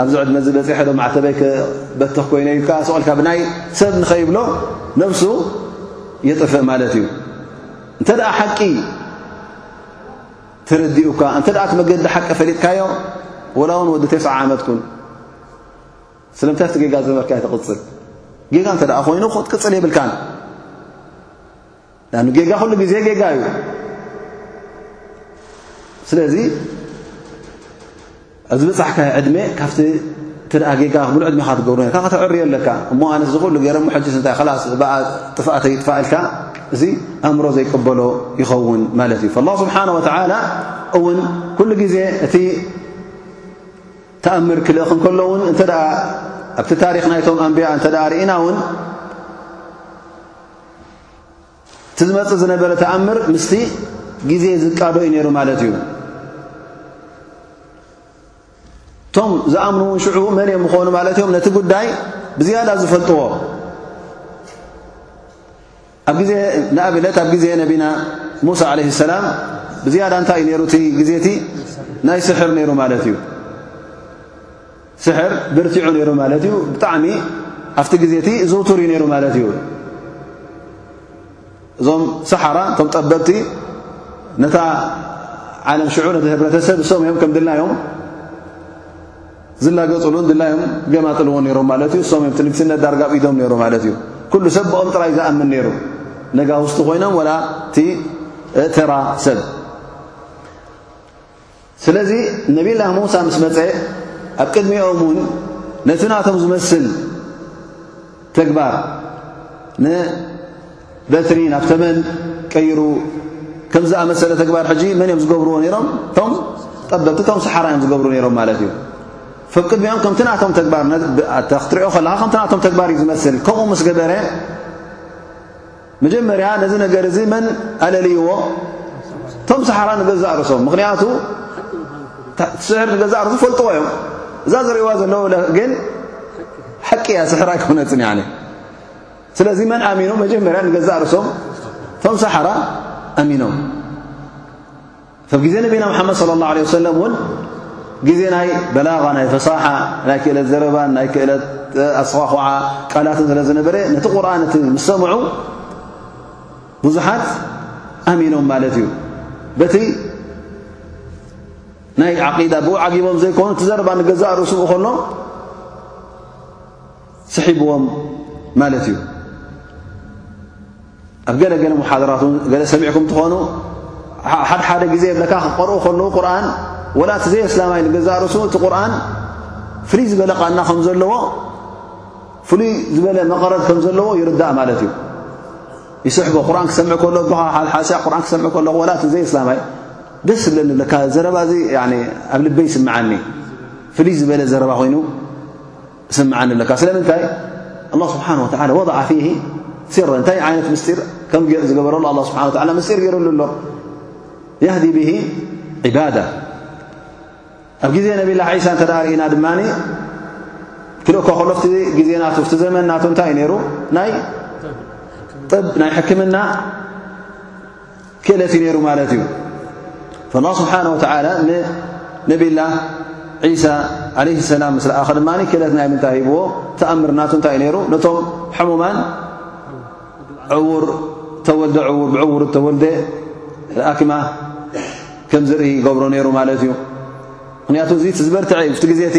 ኣብዚ ዕድመ እዚ በጺሐ ዶ ማዕተበይ ክበትኽ ኮይነ እዩ ከ ስቕልካ ብናይ ሰብ ንኸይብሎ ነብሱ የጥፍእ ማለት እዩ እንተ ደኣ ሓቂ ተረዲኡካ እንተ ደኣ እቲ መገዲ ሓቂ ፈሊጥካዮ ወላ እውን ወዲ ተስዓ ዓመት ኩን ስለምንታይ ኣብቲ ጌጋ ዝበርካ እየ ትቕፅል ጌጋ እንተ ደኣ ኮይኑ ክትቅፅል የብልካን ን ጌጋ ኩሉ ግዜ ጌጋ እዩ ስለዚ ኣብ ዝበጻሕካዮ ዕድመ ካብቲ እንተ ጌጋ ምሉእ ዕድሜኻ ትገብሮ ኔርካ ከተዕርዮ ኣለካ እሞ ኣነስ እዚ ኩሉ ገይረ እሞ ሕጅስ እንታይ ኸላስ ብኣ ጥፍኣተይ ይጥፋእ ኢልካ እዚ ኣእምሮ ዘይቅበሎ ይኸውን ማለት እዩ ላ ስብሓን ወተዓላ እውን ኩሉ ግዜ እቲ ተኣምር ክልእኽ እንከሎ እውን እንተ ኣብቲ ታሪክ ናይቶም ኣንብያ እንተ ርእና እውን እቲ ዝመጽእ ዝነበረ ተኣምር ምስቲ ግዜ ዝቃዶ እዩ ነይሩ ማለት እዩ እቶም ዝኣምኑ እውን ሽዑ መን እዮም ምኾኑ ማለት እዮም ነቲ ጉዳይ ብዝያዳ ዝፈልጥዎ ኣብ ግዜ ንኣብነት ኣብ ግዜ ነቢና ሙሳ ዓለ ሰላም ብዝያዳ እንታይ እዩ ነይሩ እቲ ግዜ እቲ ናይ ስሕር ነይሩ ማለት እዩ ስሕር ብርቲዑ ነይሩ ማለት እዩ ብጣዕሚ ኣብቲ ግዜ እቲ ዝውቱር እዩ ነይሩ ማለት እዩ እዞም ሰሓራ እቶም ጠበብቲ ነታ ዓለም ሽዑ ነቲ ህብረተሰብ እሶም እዮም ከም ድላዮም ዝላገፅሉን ድላዮም ገማጥልዎ ነይሮም ማለት እዩ እሶም እዮም ቲ ንግስነት ዳርጋ ብ ኢዶም ነይሩ ማለት እዩ ኩሉ ሰብ ብኦም ጥራይ ዝኣምን ነይሩ ነጋውስቲ ኮይኖም ወላ እቲ ተራ ሰብ ስለዚ ነብላ ሙሳ ምስ መጸ ኣብ ቅድሚኦም ውን ነቲ ናቶም ዝመስል ተግባር ንበትሪ ናብ ተመን ቀይሩ ከም ዝኣመሰለ ተግባር ሕጂ መን እዮም ዝገብርዎ ነሮም እቶም ጠበብቲ እቶም ሰሓራ እዮም ዝገብሩ ነሮም ማለት እዩ ፈብ ቅድሚኦም ከምቲ ናቶም ተግባር ክትሪኦ ከለካ ከምቲ ናቶም ተግባር እዩ ዝመስል ከምኡ ምስ ገበረ መጀመርያ ነዚ ነገር እዚ መን ኣለልይዎ እቶም ሰሓራ ንገዛእ ርእሶም ምኽንያቱ ስሕር ንገዛእ ርእሱ ፈልጥዎ እዮም እዛ ዝርእዋ ዘለዉ ግን ሓቂ እያ ስሕር ኣይኮነትን ያኒ ስለዚ መን ኣሚኖም መጀመርያ ንገዛእ ርእሶም እቶም ሰሓራ ኣሚኖም ሰብ ግዜ ነቢና መሓመድ صለ ላه ለ ሰለም እውን ግዜ ናይ በላغ ናይ ፈሳሓ ናይ ክእለት ዘረባን ናይ ክእለት ኣስኻኹዓ ቃላትን ስለ ዝነበረ ነቲ ቁርን እቲ ምስ ሰምዑ ብዙሓት ኣሚኖም ማለት እዩ በቲ ናይ ዓቂዳ ብኡ ዓጊቦም ዘይኮኑ እቲ ዘረባ ንገዛእ ርእሱ ከሎ ስሒብዎም ማለት እዩ። ኣብ ገለ ገለ መሓደራት ን ገለ ሰሚዕኩም ትኾኑ ሓድ ሓደ ግዜ የብለካ ክቀርኡ ከለዉ ቁርን ወላ እቲ ዘይ ኣስላማይ ንገዛእ ርእሱ እቲ ቁርን ፍልይ ዝበለ ቃና ከም ዘለዎ ፍሉይ ዝበለ መቐረብ ከም ዘለዎ ይርዳእ ማለት እዩ ይስሕቦ ቁርን ክሰምዕ ከሎ ብ ሓሓስያ ቁርን ክሰምዕ ከሎ ወላ እቲ ዘይ ኣስላማይ ደስ ዝብለኒ ብለካ ዘረባ እዚ ኣብ ልበይ ይስምዓኒ ፍልይ ዝበለ ዘረባ ኮይኑ ትስምዓኒ ኣለካ ስለምንታይ ኣላ ስብሓን ወተላ ወضዓ ፊ ሲረ እንታይ ዓይነት ምስጢር ከም ዝገበረሉ ኣ ስብሓ ላ ምስጢር ገይሩሉ ኣሎ የህዲ ብሂ ዕባዳ ኣብ ግዜ ነብላ ዒሳ እንተ ርእና ድማ ክልእኮ ከሎፍቲ ግዜ ናቱ ፍቲ ዘመን ናቱ እንታይ እዩ ነይሩ ናይ ጥብ ናይ ሕክምና ክእለት እዩ ነይሩ ማለት እዩ ላ ስብሓን ወተላ ንነብላ ዒሳ ዓለ ሰላም ምስ ረኣኸ ድማ ክእለት ናይ ምንታይ ሂብዎ ተኣምር ናቱ እንታይ እዩ ነይሩ ነቶም ሕሙማን ዕውር ተወልደ ዕውር ብዕውር ተወልደ ኣክማ ከም ዝርኢ ይገብሮ ነይሩ ማለት እዩ ምክንያቱ እዚ እቲ ዝበርትዐ እዩ እቲ ግዜ እቲ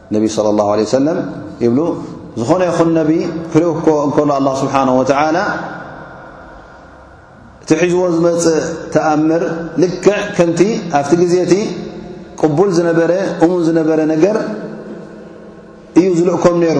ነቢ صለ ላሁ ለ ሰለም ይብሉ ዝኾነ ይኹን ነቢ ክልእኮ እንከሎ ኣላ ስብሓን ወተዓላ እቲ ሒዝዎ ዝመፅእ ተኣምር ልክዕ ከምቲ ኣብቲ ግዜ እቲ ቅቡል ዝነበረ እሙን ዝነበረ ነገር እዩ ዝልእኮም ነይሩ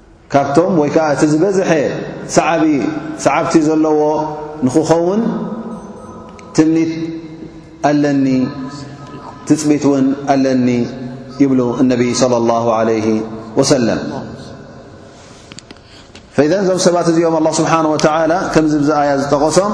ካብቶም ወይ ከኣ እቲ ዝበዝሐ ሰዓቢ ሰዓብቲ ዘለዎ ንኽኸውን ትምኒት ኣለኒ ትጽቢት እውን ኣለኒ ይብሉ እነቢይ صለ ላሁ ዓለይህ ወሰለም ፈኢዘን እዞም ሰባት እዚኦም ኣላ ስብሓን ወተዓላ ከምዚ ብዛኣያ ዝጠቐሶም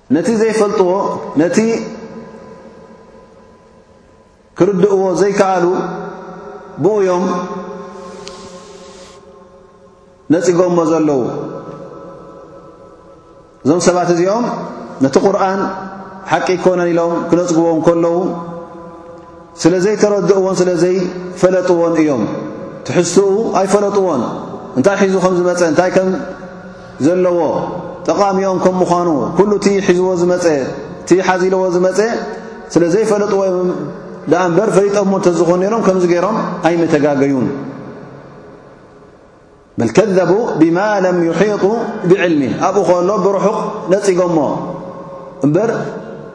ነቲ ዘይፈልጥዎ ነቲ ክርድእዎ ዘይከኣሉ ብኡ ዮም ነጺጎሞ ዘለዉ እዞም ሰባት እዚኦም ነቲ ቁርን ሓቂ ይኮነን ኢሎም ክነጽግዎ ከለዉ ስለ ዘይተረድእዎን ስለ ዘይፈለጥዎን እዮም ትሕዝትኡ ኣይፈለጥዎን እንታይ ሒዙ ከም ዝመፀ እንታይ ከም ዘለዎ ጠቓሚኦም ከም ምዃኑ ኩሉ እቲ ሒዝዎ ዝመፀ እቲ ሓዚለዎ ዝመፀ ስለ ዘይፈለጥዎ ዮም ደኣ እምበር ፈሊጦምዎ እንተዝኾኑ ነይሮም ከምዚ ገይሮም ኣይመተጋገዩን በል ከዘቡ ብማ ለም ይሒጡ ብዕልሚ ኣብኡ ከሎ ብርሑቕ ነጺጎሞ እምበር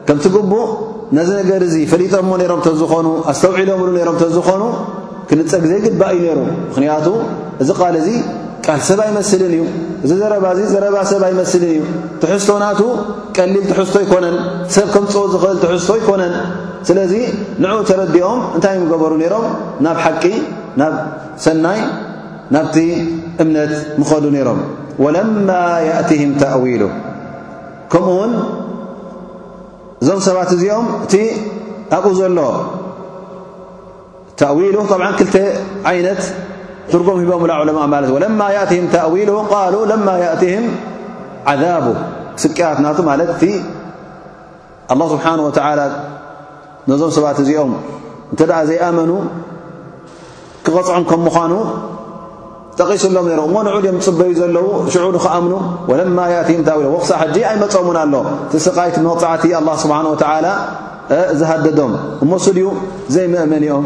ከምቲ ግቡእ ነዚ ነገር እዚ ፈሊጦሞ ነይሮም ተዝኾኑ ኣስተውዒሎምሉ ነይሮም ተዝኾኑ ክንጸግ ዘይግባእ እዩ ነይሩ ምኽንያቱ እዚ ቃል እዚ ቃል ሰብ ኣይመስልን እዩ እዚ ዘረባ እዚ ዘረባ ሰብ ኣይመስልን እዩ ትሕዝቶ ናቱ ቀሊል ትሕዝቶ ኣይኮነን ሰብ ከምጽኦ ዝኽእል ትሕዝቶ ኣይኮነን ስለዚ ንዑ ተረዲኦም እንታይ እዮም ገበሩ ነይሮም ናብ ሓቂ ናብ ሰናይ ናብቲ እምነት ምኸዱ ነይሮም ወለማ የእትህም ተእዊሉ ከምኡ ውን እዞም ሰባት እዚኦም እቲ ኣብኡ ዘሎ ተእዊሉ ብ ክልተ ዓይነት ትርጉም ሂቦም ላ ዑለማ ማለት እ ለማ የእትህም ተእዊሉ ቃሉ ለማ የእትህም ዓዛቡ ስቅያት ናቱ ማለት እቲ ኣላህ ስብሓን ወተዓላ ነዞም ሰባት እዚኦም እንተ ደኣ ዘይኣመኑ ክቐጽዖም ከም ምዃኑ ጠቒሱሎም ነይሩ እሞ ንዑ ድኦም ዝጽበዩ ዘለዉ ሽዑ ንክኣምኑ ወለማ ያእትም ታዊሎ ወቕሳ ሕጂ ኣይመጾምን ኣሎ እቲ ስቓይት መቕጻዕቲ ኣላ ስብሓን ወተዓላ ዝሃደዶም እሞሱ ድዩ ዘይመእመን እኦም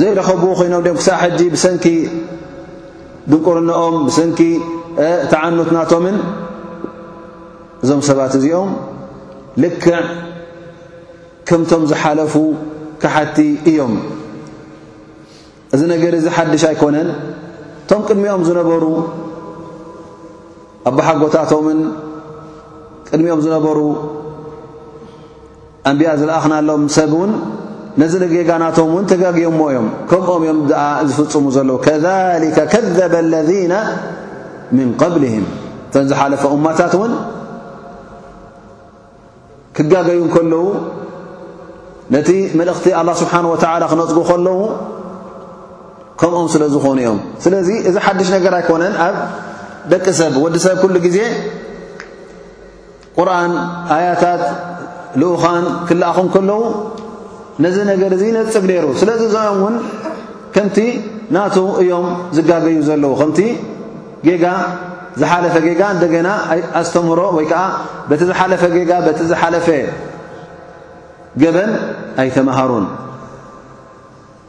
ዘይረኸብዎ ኮይኖም ድኦም ክሳዕ ሕጂ ብሰንኪ ድንቁርንኦም ብሰንኪ ተዓኑት ናቶምን እዞም ሰባት እዚኦም ልክዕ ከምቶም ዝሓለፉ ካሓቲ እዮም እዚ ነገር እዚ ሓድሽ ኣይኮነን እቶም ቅድሚኦም ዝነበሩ ኣባሓጎታቶምን ቅድሚኦም ዝነበሩ ኣንብያ ዝለኣኽናሎም ሰብ እውን ነዚ ንጌጋ ናቶም እውን ተጋግዮሞ እዮም ከምኦም እዮም ኣ ዝፍፅሙ ዘለዉ ከሊከ ከዘበ ለذነ ምን ቐብልህም እተን ዝሓለፈ እማታት እውን ክጋገዩ ከለዉ ነቲ መልእኽቲ ኣላ ስብሓን ወተላ ክነፅጉ ከለዉ ከምኦም ስለ ዝኾኑ እዮም ስለዚ እዚ ሓድሽ ነገር ኣይኮነን ኣብ ደቂ ሰብ ወዲ ሰብ ኩሉ ግዜ ቁርን ኣያታት ልኡኻን ክልኣኹ ከለዉ ነዚ ነገር እዚ ነጽግ ነይሩ ስለዚ እዚኦም እውን ከምቲ ናቱ እዮም ዝጋገዩ ዘለዉ ከምቲ ጌጋ ዝሓለፈ ጌጋ እንደገና ኣስተምህሮ ወይ ከዓ በቲ ዝሓለፈ ጌጋ በቲ ዝሓለፈ ገበን ኣይተምሃሩን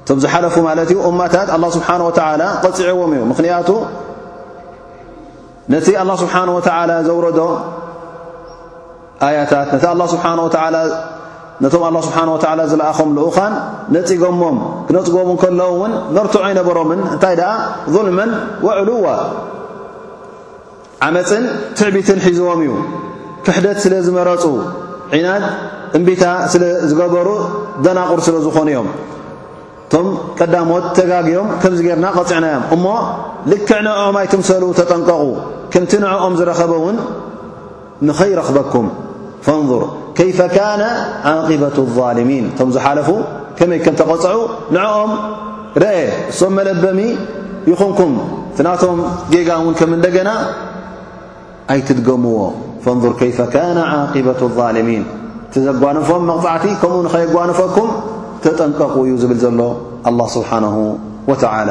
እቶም ዝሓለፉ ማለት እዩ እማታት ኣላ ስብሓን ወተዓላ ቐፂዕዎም እዩ ምኽንያቱ ነቲ ኣላ ስብሓን ወተዓላ ዘውረዶ ኣያታት ነቲ ኣላ ስብሓን ወተዓላ ነቶም ኣላ ስብሓን ወተዓላ ዝለኣኾም ልኡኻን ነፂጎሞም ክነፅጎም ከለዉ እውን መርትዖ ኣይነበሮምን እንታይ ደኣ ظልመን ወዕሉዋ ዓመጽን ትዕቢትን ሒዝዎም እዩ። ክሕደት ስለ ዝመረጹ፣ ዒናድ እምቢታ ስለ ዝገበሩ ደናቑር ስለ ዝኾኑ እዮም። እቶም ቀዳሞት ተጋግዮም ከምዚ ጌርና ቀጺዕናዮም እሞ ልክዕ ንዕኦም ኣይትምሰሉ ተጠንቀቑ፣ ከምቲ ንዕኦም ዝረኸበ እውን ንኸይረኽበኩም። ፈንظር ከይፈ ካነ ዓቂበቱ ዛልሚን እቶም ዝሓለፉ ከመይ ከም ተቐፅዑ ንዕኦም ረአ እሶም መለበሚ ይኹንኩም እቲ ናቶም ጌጋ እውን ከም እንደገና ኣይትድገምዎ ፈንظር ከይፈ ካነ ዓቂበቱ ዛልሚን እቲ ዘጓንፎም መቕፃዕቲ ከምኡ ንኸየጓንፈኩም ተጠንቀቑ እዩ ዝብል ዘሎ ኣላ ስብሓንሁ ወተዓላ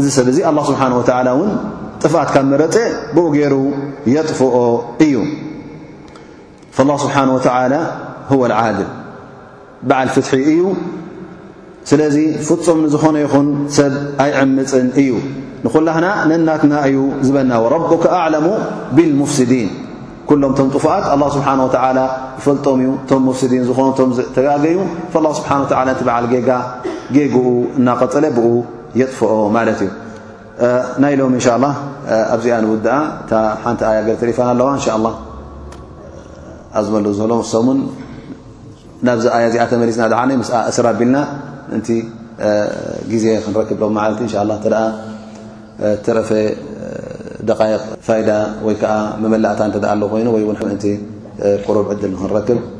እዚ ሰብ እዚ ኣላ ስብሓን ወተዓላ እውን ጥፍኣት ካብ መረፀ ብኡ ገይሩ የጥፍኦ እዩ ላ ስብሓን ወተዓላ ሁወ ልዓድል በዓል ፍትሒ እዩ ስለዚ ፍፁም ንዝኾነ ይኹን ሰብ ኣይዕምፅን እዩ ንኹላህና ነናትና እዩ ዝበና ወረቡካ ኣዕለሙ ብልሙፍስዲን ኩሎም ቶም ጥፉኣት ኣላ ስብሓን ወተዓላ ይፈልጦም እዩ ቶም ሙፍስዲን ዝኾኑ ቶም ዝተጋገዩ ላ ስብሓን ወተዓላ እቲ በዓል ጌጋ ጌግኡ እናቐፅለ ብኡ የጥፍኦ ማለት እዩ ናይ ሎም እንሻ ላ ኣብዚኣ ንውድኣ እታ ሓንቲ ኣያ ገር ተሪፋና ኣለዋ እንሻ ላ ኣዝመሉ ዝሎ ሰሙን ናብዚ ኣያ እዚኣ ተመሊስና ድሓኒ ምስ እስራ ኣቢልና ምእንቲ ግዜ ክንረክብ ሎም መዓልቲ እንሻ ላ እተ ተረፈ ደቃይቕ ፋይዳ ወይ ከዓ መመላእታ እተ ኣሎ ኮይኑ ወይ ን ምእንቲ ቅሩብ ዕድል ንክንረክብ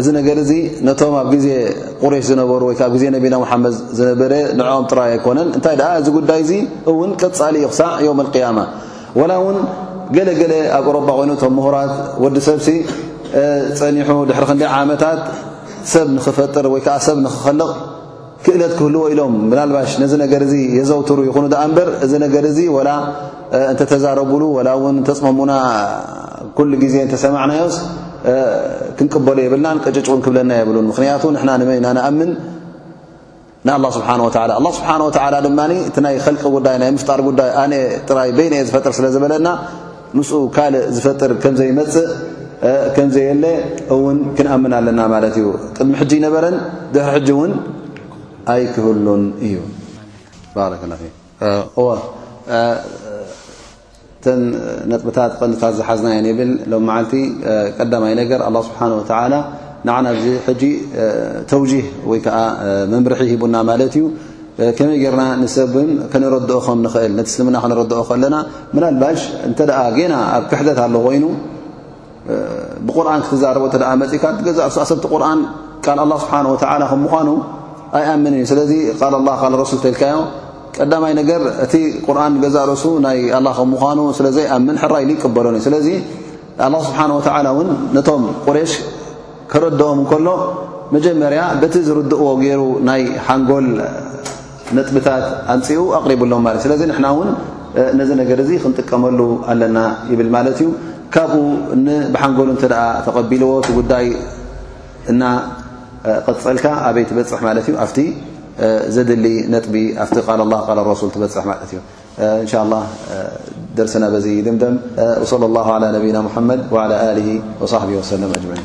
እዚ ነገር እዚ ነቶም ኣብ ግዜ ቁሬሽ ዝነበሩ ወይ ኣብ ግዜ ነቢና ሙሓመድ ዝነበረ ንዕኦም ጥራይ ኣይኮነን እንታይ ደኣ እዚ ጉዳይ እዚ እውን ቀጻሊ እዩ ክሳዕ ዮም ኣልቅያማ ወላ እውን ገለገለ ኣብ ኦሮጳ ኮይኑ እቶም ምሁራት ወዲ ሰብሲ ጸኒሑ ድሕሪ ክንደይ ዓመታት ሰብ ንኽፈጥር ወይ ከዓ ሰብ ንኽኸልቕ ክእለት ክህልዎ ኢሎም ምናልባሽ ነዚ ነገር እዚ የዘውትሩ ይኹኑ ደኣ እምበር እዚ ነገር እዚ ወላ እንተተዛረቡሉ ወላ እውን እንተፅመሙና ኩሉ ግዜ እንተሰማዕናዮስ ክንቅበሎ የብልናን ቅጭጭ እውን ክብለና የብሉን ምክንያቱ ንሕና ንመን ኢና ንኣምን ንኣላ ስብሓን ወተላ ኣላ ስብሓን ወተላ ድማ እቲ ናይ ኸልቂ ጉዳይ ናይ ምፍጣር ጉዳይ ኣነ ጥራይ በይነ እየ ዝፈጥር ስለ ዝበለና ምስኡ ካልእ ዝፈጥር ከም ዘይመጽእ ከም ዘየለ እውን ክንኣምን ኣለና ማለት እዩ ቅድሚ ሕጂ ይነበረን ድሕሪ ሕጂ እውን ኣይክህሉን እዩ ባረከላ እወ እተን ነጥብታት ቐንድታት ዝሓዝና እየን ይብል ሎም መዓልቲ ቀዳማይ ነገር ኣላ ስብሓን ወተዓላ ንዓና እዚ ሕጂ ተውጂህ ወይ ከዓ መምርሒ ሂቡና ማለት እዩ ከመይ ጌርና ንሰብን ከነረድኦ ከም ንኽእል ነቲ እስልምና ከነረድኦ ከለና ምናልባሽ እንተ ጌና ኣብ ክሕደት ኣሎ ኮይኑ ብቁርን ክትዛረቦ እተ መፅእካ ገዛ ኣሰብቲ ቁርን ቃል ኣላ ስብሓን ወተላ ከም ምኳኑ ኣይኣምን እዩ ስለዚ ቃል ላ ካል ረሱል ተልካዮ ቀዳማይ ነገር እቲ ቁርን ገዛ ርእሱ ናይ ኣላ ከም ምኳኑ ስለዘይኣምን ሕራይ ሉ ይቅበሎን እዩ ስለዚ ኣላህ ስብሓን ወተዓላ እውን ነቶም ቁሬሽ ከረድኦም እንከሎ መጀመርያ በቲ ዝርድእዎ ገይሩ ናይ ሓንጎል ነጥብታት ኣምፅኡ ኣቕሪብሎም ማለት ስለዚ ንሕና እውን ነዚ ነገር እዚ ክንጥቀመሉ ኣለና ይብል ማለት እዩ ካብኡ ንብሓንጎሉ እንተ ተቐቢልዎ እቲ ጉዳይ እና ቐፀልካ ኣበይ ትበፅሕ ማለት እዩ ኣብቲ ዘድሊ ነጥቢ ኣብቲ ቃል ላ ቃል ረሱል ትበፅሕ ማለት እዩ إن شاء الله درسنا بز دمدم وصلى الله على نبينا محمد وعلى آله وصحبه وسلم أجمعين